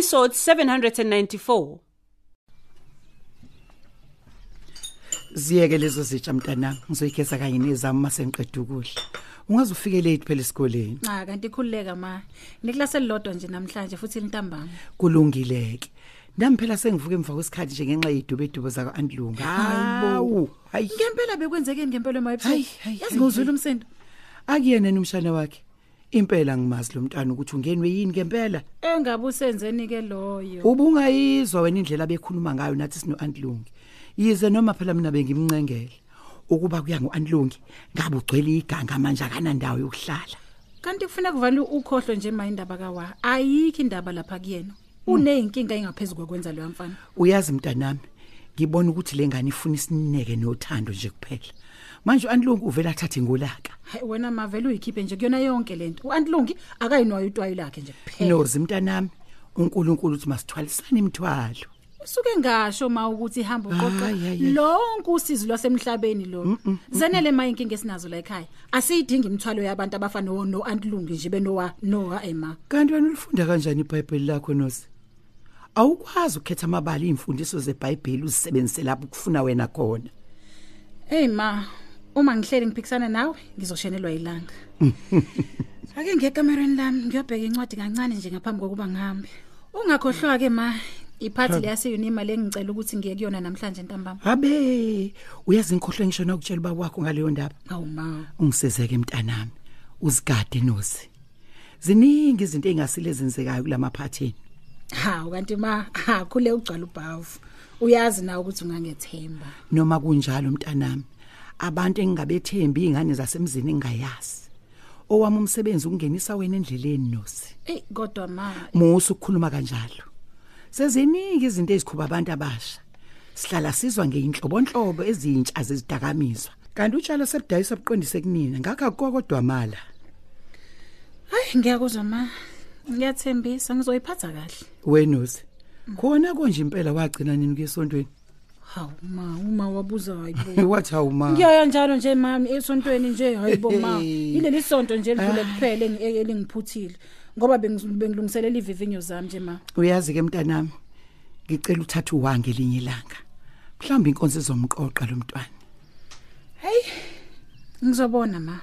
Episode 794. Ziyeke lezo zitsha mntanami ngizoyigeza kanye nezami masengiqeda ukudla. Ungaze ufike late phela esikoleni? Cha kanti ikhululeka ma. Niklase lilodwa nje namhlanje futhi lintambama. Kulungileke. Nami phela sengivuke emva kwesikhathi nje ngenxa yedube dubo zaka Andlunga hawu hayi. Ngempela bekwenzekeni ngempela ema Hayi, ebusuku hayi, yazi hayi, ngozwile hayi. umsindo. Akuyena nomshana wakhe. Impela ngimazi lo mntwana ukuthi ungenwe yini ngempela. Engabe usenzeni ke loyo? Ubungayizwa wena indlela bekhuluma ngayo nathi sino Andlungi yize noma phela mina bengimncengele ukuba kuya ngoAndlungi ngabe ugcwele iganga manje akanandawo yokuhlala. Kanti kufanele kuvale ukhohlo nje ma indaba kawa? Ayikho indaba lapha kuyena. Uneyinkinga engaphezulu kwenza leyo mfana. Uyazi mntanami ngibona ukuthi lengane ifuna isineke nothando nje kuphela. Manje uAndlungu uvela athathe ngolaka. Hayi wena mavele uyikhiphe nje kuyona yonke lento uantlungi akayinwayo utwayi lakhe nje kuphela. Nozi mntanami uNkulunkulu uthi masithwalisane imithwalo. Usuke ngasho ma ukuthi ihamba uqoqa Hayi, hayi, hayi. lonke usizi lwasemhlabeni lo. Zenele ma inkinga esinazo la ekhaya. Asiyidingi imithwalo yabantu abafana no no antlungi nje benowa noa ema. Kanti wena ulifunda kanjani iBhayibheli lakho nozi? Awukwazi ukukhetha amabali imfundiso zeBhayibheli uzisebenzise lapho kufuna wena khona. Hey ma uma ngihleli ngiphikisana nawe ngizoshenelwa ilanga ake ngiye kamereni lami ngiyobheka incwadi kancane nje ngaphambi kokuba ngihambe. Ungakhohlwa ke ma iphathi leyase unima lengicela ukuthi ngiye kuyona namhlanje ntambama. Abe uyazi ngikhohlwe ngisho nokutshela baba wakho ngaleyo ndaba? Awu ma. Ungisezeke mntanami. Uzigade nozi. Ziningi izinto engasile zenzekayo kulamaphathini hawu kanti ma ha khule ugcwala ubhavu. Uyazi na ukuthi ungangethemba. Noma kunjalo mntanami. Abantu engingabethembi ingane zasemzini engayazi owami umsebenzi ukungenisa wena endleleni nosi ey kodwa ma musu ukukhuluma kanjalo. Seziningi izinto ezikhuba abantu abasha. Sihlala sizwa ngeinhlobonhlobo ezintsha zezidakamizwa kanti utshalo sebudayisa buqondise kunina ngakho akukodwa mala. Hayi ngiyakuzwa ma ngiyathembisa ngizoyiphatha kahle. Wenosi khona konje impela wagcina nini kuyesontweni hawu ma uma wabuza hayibo wathi hawu ma ngiyaya njalo nje mami esontweni nje hayibo ma. Ileli sonto nje lidlule kuphela engi- elingiphuthile. Ngoba bengi- bengilungiselela ivivinyo zami nje ma. Uyazi ke mntanami ngicela uthathe uwange linye ilanga. Mhlawumbe inkonzo izomqoqa lo mntwana. Hey ngizobona ma.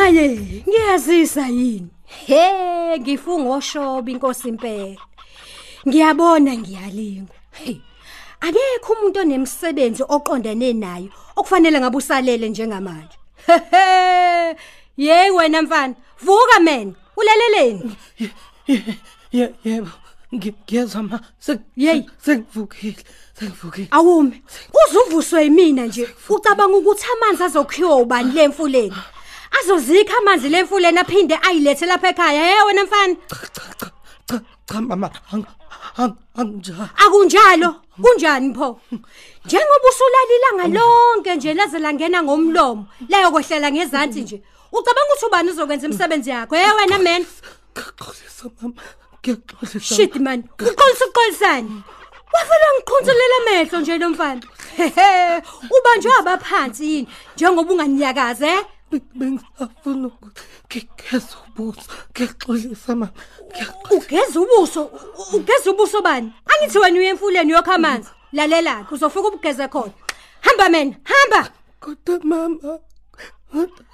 Maye ngiyazisa yini he ngifunga oshoba inkosi impela ngiyabona ngiyalingwa hey akekho umuntu onemsebenzi oqondene nayo okufanele ngabe usalele njengamanje Hehe. Yey wena mfana, vuka man. Ulaleleni? Ye- yebo ngi- ngiyezwa ma Yey. sengivukile sengivukile Awume. Uzuvuswe yimina nje. Ucabanga ukuthi amanzi azokhiwa ubani lemfuleni? Azozikha amanzi lemfuleni aphinde ayilethe lapha ekhaya. Hey wena mfana. cha cha cha mama ang- ang- anginjalo Akunjalo. Kunjani pho? Njengoba usulalilanga lonke nje laze langena ngomlomo, layo kwehlela ngezansi nje. Ucabanga ukuthi ubani uzokwenza imisebenzi yakho? Hey wena man. Xolisa mama ngiyaxolisa Shit man. Uqolisa uqolisani? Wafela ngiqhunzelela amehlo nje lo mfana. Hehe. Ubanjwe abaphansi yini njengoba unganiyakaze eh? Bengisafuna ukuthi ngigeze ubuso ngiyaxolisa mama Ngiyaxolisa. Ugeza ubuso, u- ugeza ubuso bani? Angithi wena uye emfuleni yokha amanzi. Lalela, uzofika ubugeze khona. Hamba mina, hamba. kodwa mama kodwa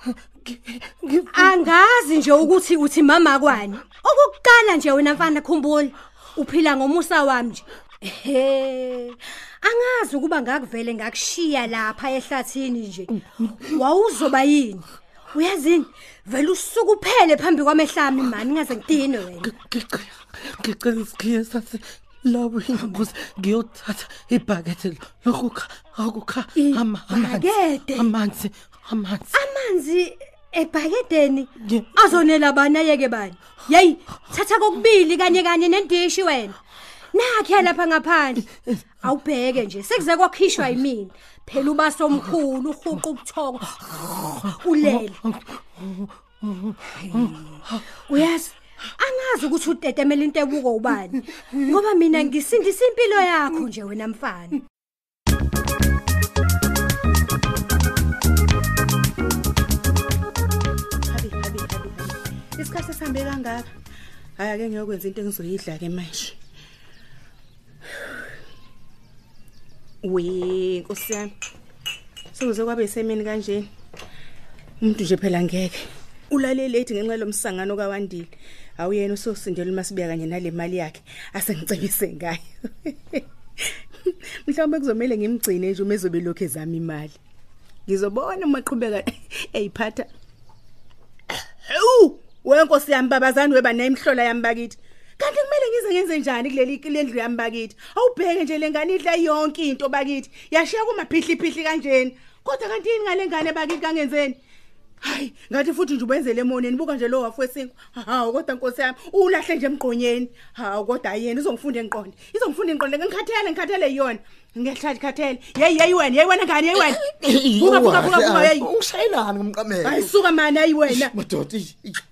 ngi- ngi- Angazi nje ukuthi uthi mama kwani. Okukuqala nje wena mfana khumbula, uphila ngomusa wami nje. Ehe. Angazi ukuba ngakuvele ngakushiya lapha ehlathini nje. Wawuzoba yini? uyazini vele usuku uphele phambi kwamehlami mani ngaze ngidine wena. Ngicela isikhiye sase lawo ingozi. Ngiyothatha ibhakethe lokukha akukha ama- amanzi. Amanzi amanzi. Amanzi ebhakedeni azonela bani ayeke bani? Yeyi thatha kokubili kanye kanye nendishi wena. Nakhe lapha ngaphandle. Awubheke nje sekuze kwakhishwa yimina phela ubaso omkhulu uhuqa ubuthoko ulele. Uyazi angazi ukuthi utetemela into ebuko ubani. Ngoba mina ngisindisa impilo yakho nje wena mfana. Habi habi habi. Habi isikhathi sihambe kangaka hayi ake ngiyokwenza into engizoyidla ke manje. We nkosi yami. Sekuze kwabe isemini kanjeni umuntu nje phela ngeke ulale late ngenxa lomsangano kawandile. Awuyena usosindela umasibiya kanye nale mali yakhe asengicebise ngayo. Mhlawumbe kuzomela ngimgcine nje uma ezobe lokhu ezama imali. Ngizobona uma qhubeka eyiphatha Hawu, wenkosi yami babazani weba nayimhlola yami bakithi. Kanti kumele ngize ngenze njani kuleli lendlu yami bakithi? Awubheke nje lengane idla yonke into bakithi. Yashiya kumaphihli phihli kanjeni. Kodwa kanti yini ngale ngane bakithi kangenzeni? Hayi, ngathi futhi nje ubenzele emoneni buka nje lo wafwesinko. Hawu kodwa nkosi yami, ulahle nje emgqonyeni. Hawu kodwa yena uzongifunda enqonde. Izongifunda enqonde ngikhathele ngikhathele yona. Ngehlathi khathele. Hey hey wena, hey wena ngane, hey wena. Buka buka buka buka hey. Ungishayelani ngomqamelo? Ayisuka manje ayi wena. Madoda.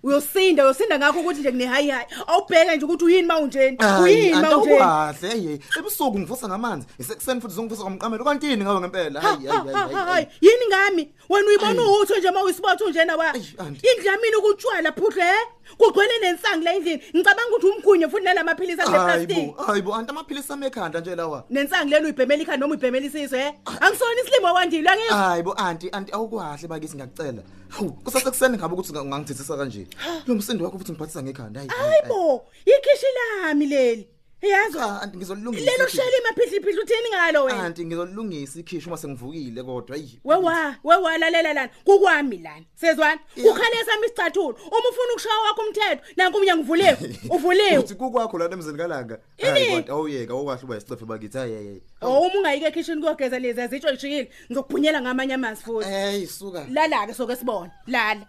uyosinda uyosinda ngakho ukuthi nje kune hayi hayi awubheke nje ukuthi uyini mawunjeni Hayi, uyini mawunjeni antawukahle hey ebusuku ngivusa ngamanzi isekuseni futhi zongivusa ngomqamelo kanti yini ngawe ngempela hayi hayi hayi hayi yini ngami wena uyibona uhutho nje mawuyisibotho njena wa aunty. indlamini ukutshwala phudle kugcwele nensangi la endlini. Ngicabanga ukuthi umkhunye futhi nalamaphilisi akule plastic hayibo hayibo anti amaphilisi ami ekhanda nje lawa. Nensangi lelo uyibhemela ikhanda noma uyibhemela isizwe he? Angisona isilimo wandile angizwa hayibo anti anti awukwahle bakithi ngiyakucela hawu kusasekuseni ngabe ukuthi ungangithethisa kanje. Lo msindo wakho futhi ngiphathisa ngekhanda hayi hayibo ikhishi lami leli. Yazi cha anti ngizolungisa lelo shela imaphihli phihli uthini ngalo wena? Anti ngizolungisa ikhishi uma sengivukile kodwa hayi wewa wewa lalela lana. Kukwami lana sezwana. Yeah. ukhale sami isicathulo. Uma ufuna ukushaya wakho umthetho nanku umnyango uvuliwe uvuliwe. Uthi kukwakho lana emzini kalanga? Ini? hayi kodwa awuyeka awukahle uba isicefe bakithi. Hayi hayi oh uma ungayike ekitchen kuyogeza lezi azitsho ijikile ngizokubhunyela ngamanye amanzi futhi. Hey suka. Lala ke soke sibone. Lala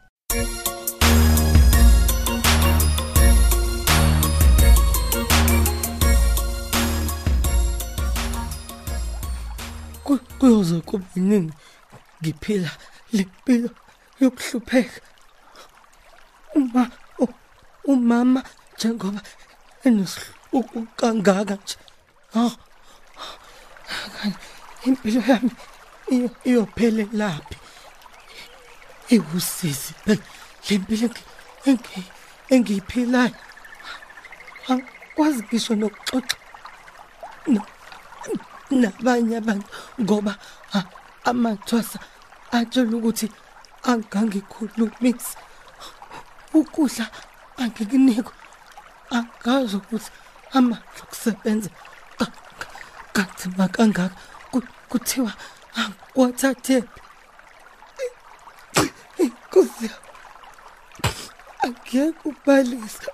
kuyoze kube nini ngiphila lempilo yokuhlupheka uma u- umama njengoba enesihluku kangaka nje ha Kanti impilo yami iyo- iyophelelaphi iwusizi phela lempilo engi- engi- engiyiphilayo angikwazi ngisho nokuxoxa no- nabanye abantu ngoba a- amathwasa atshela ukuthi angangikhulumisi ukudla angikunikwa angazi ukuthi amandla okusebenza ka- ka- kanzima kangaka Ku- kuthiwa angiwathathephi inkosi yami angeke ubalisa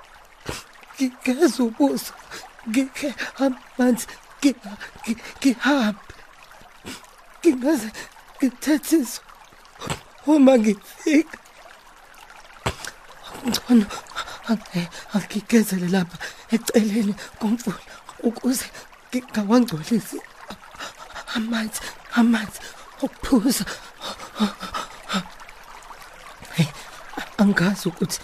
ngigeza ubuso ngikhe amanzi ngi- ngi- ngihambe ngingaze ngithethiswe uma ngifika ngcono ange- angigezele lapha eceleni komfula ukuze ngingawangcolisi amanzi amanzi okuphuza Hey, angazi ukuthi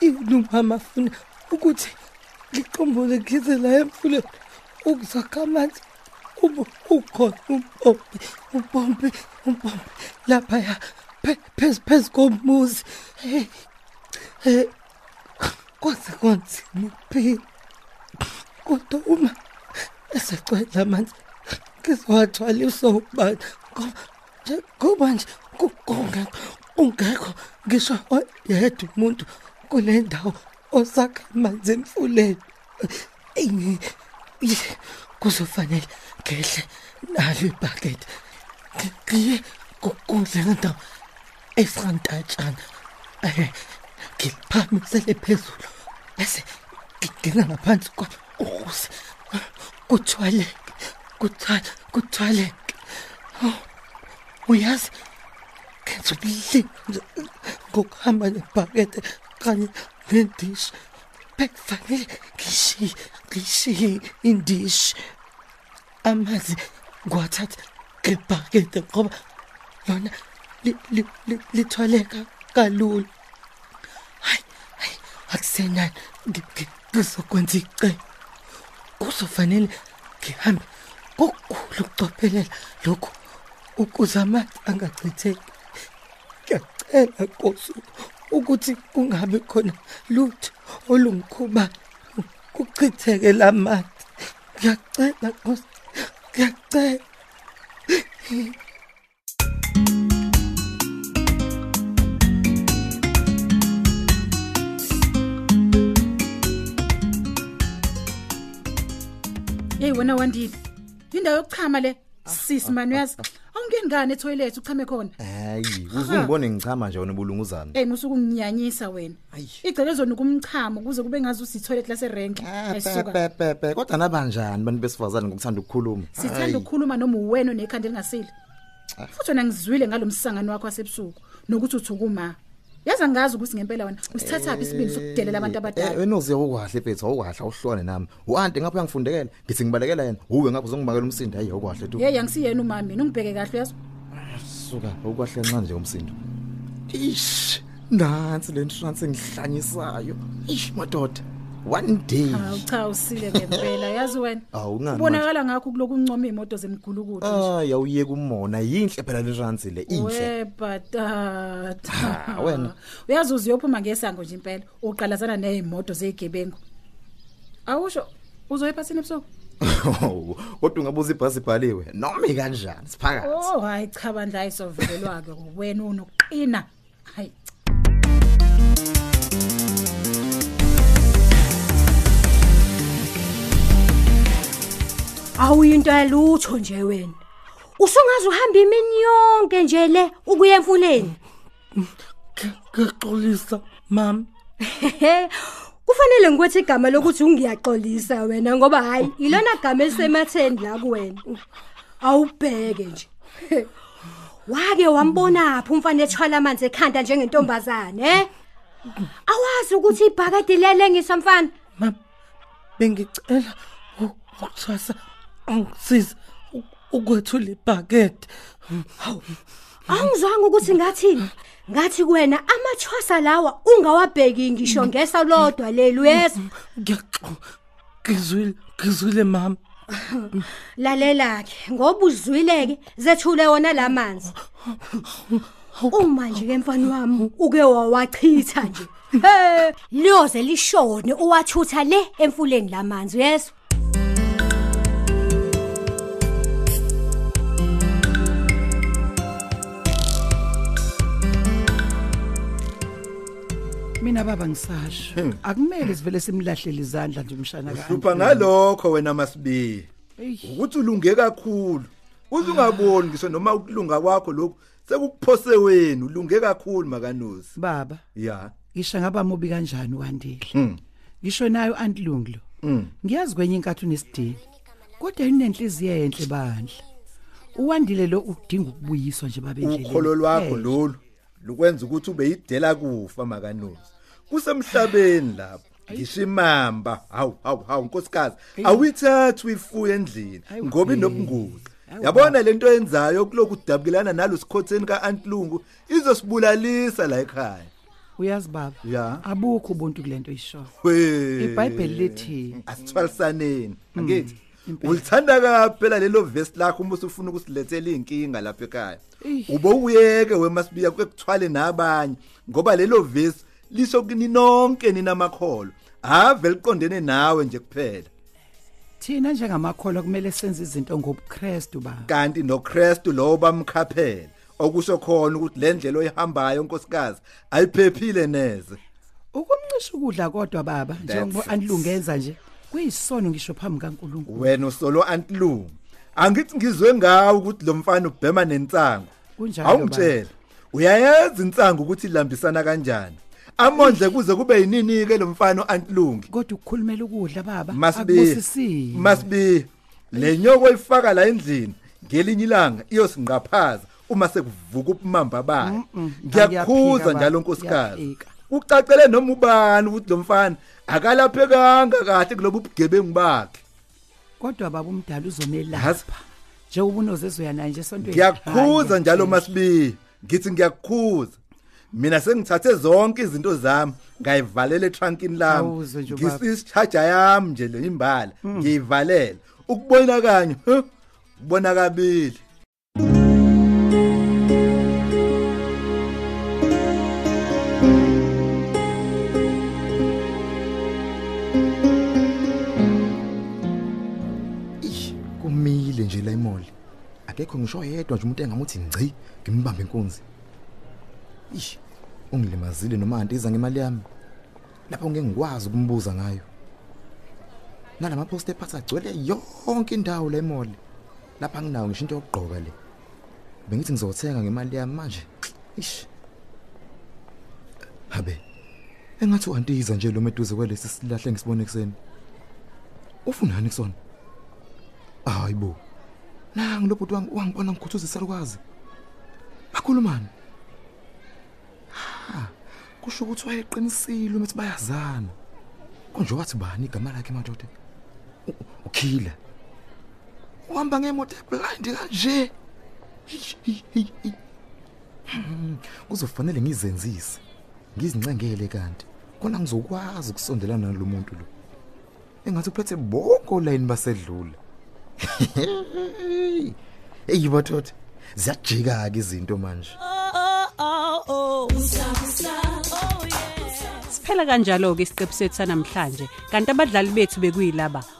yini umama afuna ukuthi ngiqombole ngize la emfuleni. Ukuzakha amanzi ukhona umpompi umpompi umpompi. Laphaya phe- phezu phezu komuzi. Hey kwaze kwanzima ukuphila kodwa uma esecwela amanzi ngizowathwaliswa ubani ngoba nje kungekho ungekho ngisho oyedwa umuntu kule ndawo osakha amanzi emfuleni kuzofanele ngehle nalo ibhakede ngiye kukudle ngendawo esantatshana ngiphamisele phezulu. Bese ngigcina ngaphansi kwa ukuze kuthwaleke kuthwala kuthwaleke Oh, uyazi kenza ukulinga ngokuhamba nebhakede kanye nendishi bekufanele ngishiye ngishiye indishi amanzi ngiwathatha ngebhakede ngoba yona li- li- li- lithwaleka kalula. Hayi hayi akusenani ngi- ngi- ngizokwenza icebo kuzofanele ngihambe ngokukhulu ukucophelela lokhu ukuze amanzi angachitheki. Ngiyacela nkosi. Ukuthi kungabi khona lutho olungikhubayo kuchitheke lamanzi ngiyacela nkosi ngiyacela. Hey wena wandile. Indawo yokuchama le sisi mani uyazi? Awungeni ngane etoilet uchame khona? Hayi uzungibone ngichama nje wena bulunguzana hey musuku unginyanyisa wena. Igceke zonuka umchamo kuze kube ngazi usitoilet lase rank ayisuka pepepe kodwa nabanjani bantu besifazane ngokuthanda ukukhuluma? Sithanda ukukhuluma noma uwena nekhanda elingasile? Futhi wena ngizwile ngalomsangano wakho wasebusuku nokuthi uthukuma. Yaza ngazi ukuthi ngempela wena usithathaphi isibindi sokudelela abantu abadala? wena uziya ukwahle mfethu awukahle awuhlwane nami. U-anti ngapha uyangifundekela? Ngithi ngibalekela yena? Uwe ngapha uzongimakela umsindo? Hayi awukahle tu. Hey angisiyena umami. Mina ungibheke kahle uyazi? Suka awukahle kancane nje umsindo. Ish nansi le insurance engihlanyisayo ish madoda. One day. Hawu cha usile ngempela. Yazi wena? Awu, ungani ubonakala ngakho kuloku uncoma imoto zemgulukudu. Nje hayi awuyeke umona. Yinhle phela le insurance le inhle. Webhatata Ha, wena. uyazi uziyophuma ngesango nje impela uqalazana nezimoto zezigebengu awusho uzoyiphathini ebusuku? Kodwa ungabuza ibhasi ibhaliwe noma kanjani siphakathi? Oh hayi cha bandla ayisovelelwa ke wena unokuqina. Hayi. Awuyinto yalutho nje wena. Usungaze uhamba imini yonke nje le ukuya emfuleni. Ngiyaxolisa mama kufanele ngikwethi igama lokuthi ungiyaxolisa wena ngoba hayi ilona gama elisematheni la kuwena. Awubheke nje. Wake wambona phi umfana ethwala amanzi ekhanda njengentombazane eh awazi ukuthi ibhakade liyalengisa mfana. Bengicela ukuthwasa angisiza u- ukwethula ibhakede. Awungizwanga ukuthi ngathini ngathi kuwena amathwasa lawa ungawabheki ngisho ngesa lodwa uyezwa? Ngiyaxo ngizwile ngizwile mama. Lalela ke ngoba uzwileke zethule wona lamanzi uma nje ke mfana wami uke wawachitha nje. He liyoze lishone uwathutha le emfuleni lamanzi uyezwa? Mina baba ngisasho. Akumele sivele simlahlele izandla nje umshana ka hlupha ngalokho wena masibi Eyi. ukuthi ulunge kakhulu. Uzungaboni ngisho noma ukulunga kwakho lokhu sekukuphose wena ulunge kakhulu makanozi. Baba. Ya. Ngisho ngaba mubi kanjani wandile Mm. ngisho nayo antilunglo ngiyazi kwenye inkathi unesidini kodwa inenhliziyo enhle bandla. Uwandile lo udinga ukubuyiswa nje babendleleni ukholo lwakho Eh, lolu lukwenza ukuthi ube yidela kufa makanozi. Kusemhlabeni lapho. Ngishimamba hawu hawu hawu nkosikazi. Awuyithathi uyifuye endlini ngoba inobungozi. Yabona lento yenzayo kulokhu kudabukilana nalo sikhotheni kaAntlungu izosibulalisa la ekhaya. Uyazi baba? Ya? Abukho ubuntu kulento isho iBhayibheli lithi asithwalisaneni. Angithi ulithanda kaphela lelo verse lakho uma usufuna ukusilethela inkinga lapha ekhaya? Ube uyeke wemasibiya kwekuthwale nabanye ngoba lelo verse lisho kini nonke ninamakholo ave liqondene nawe nje kuphela. Thina njengamakholwa kumele senze izinto ngobuKristu baba kanti noKristu lo bamkhaphela okusho khona ukuthi le ndlela oyihambayo nkosikazi ayiphephile neze. Ukumncisha ukudla kodwa baba njengoba anilungenza nje kuyisono ngisho phambi kaNkulunkulu. Wena usolo antlungu angithi ngizwe ngawe ukuthi lo mfana ubhema nensango awungitshela uyayenza insangu ukuthi ilambisana kanjani? Amondle kuze kube yinini ke lo mfana antlungi kodwa ukukhulumela ukudla baba masibi akubusisile. masibi le nyoko ifaka la endlini ngelinye ilanga iyosinqaphaza uma sekuvuka ubumamba bayo. Ngiyakhuza Ngiyaphika, njalo baba, nkosikazi. ngiyaphika. ucacele noma ubani ukuthi lo mfana akalaphekanga kahle kulobu bugebengu bakhe. Kodwa baba umdala Yazi. uzomelapha njengoba unozezwe yana nje esontweni ngiyakhuza Hayi, njalo ngiyakutshela. masibi. Ngithi ngiyakhuza. Mina sengithathe zonke izinto zami ngayivalela etrunkini lami Awuzwe nje, baba. ngisishaja yami nje le imbala ngiyivalela ukubona kanye huh? kubona kabili Ish, kumile nje la emall. Akekho ngisho yedwa nje umuntu engamuthi ngci ngimbambe inkunzi. Ish, ungilimazile noma antiza ngemali yami. Lapho ngeke ngikwazi ukumbuza ngayo. Nalama post ephatha agcwele yonke indawo la emall. Lapha nginawo ngisho into yokugqoka le. Bengithi ngizothenga ngemali yami manje. Ish. Habe. Engathi uantiza nje lo meduze kwelesi silahle ngisibone ekseni. Ufunani kusona? Hayibo. Nangi lo bhuti wangi wangibona ngikhuthuza isalukazi. Bakhulumani? Ha. Kusho ukuthi wayeqinisile uma bayazana. Konje wathi bani igama lakhe madoda? U- Ukhila. Uhamba ngemoto blind kanje. Hi, hi, hi, hi. Hmm, Kuzofanele ngizenzise. Ngizincengele kanti. Kona ngizokwazi ukusondelana nalo muntu lo. Engathi uphethe bonke olayini basedlula. Hey bathothi ziyajika ke izinto manje. Siphela kanjalo ke isiqephu sethu sanamhlanje kanti abadlali bethu bekuyilaba.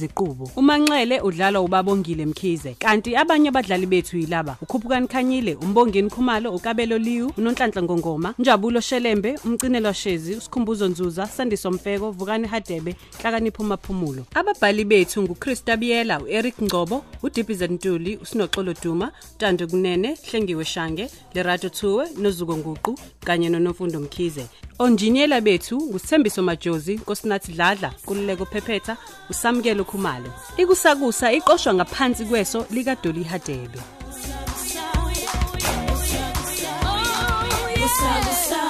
Ziqubo uManxele udlala uBabongile Mkhize. Kanti abanye abadlali bethu yilaba. uKhuphukani Khanyile uMbongeni Khumalo uKabelo Liwu uNonhlanhla Ngongoma Njabulo Shelembe umcinelwa Shezi uSikhumbuzo Nzuza Sandiso Mfeko Vukani Hadebe Hlakanipho Maphumulo ababhali bethu nguChrista Biyela uEric Ngcobo uDippy Ntuli uSinoxolo Duma Tando Kunene Hlengiwe Shange Lerato Thuwe noZuko Nguqu kanye noNofundo Mkhize. Onjiniyela bethu ngusithembiso majozi nkosinathi dladla kululeko phephetha usamukelo khumalo ikusakusa iqoshwa ngaphansi kweso likadoli hadebe Kusa, kusa.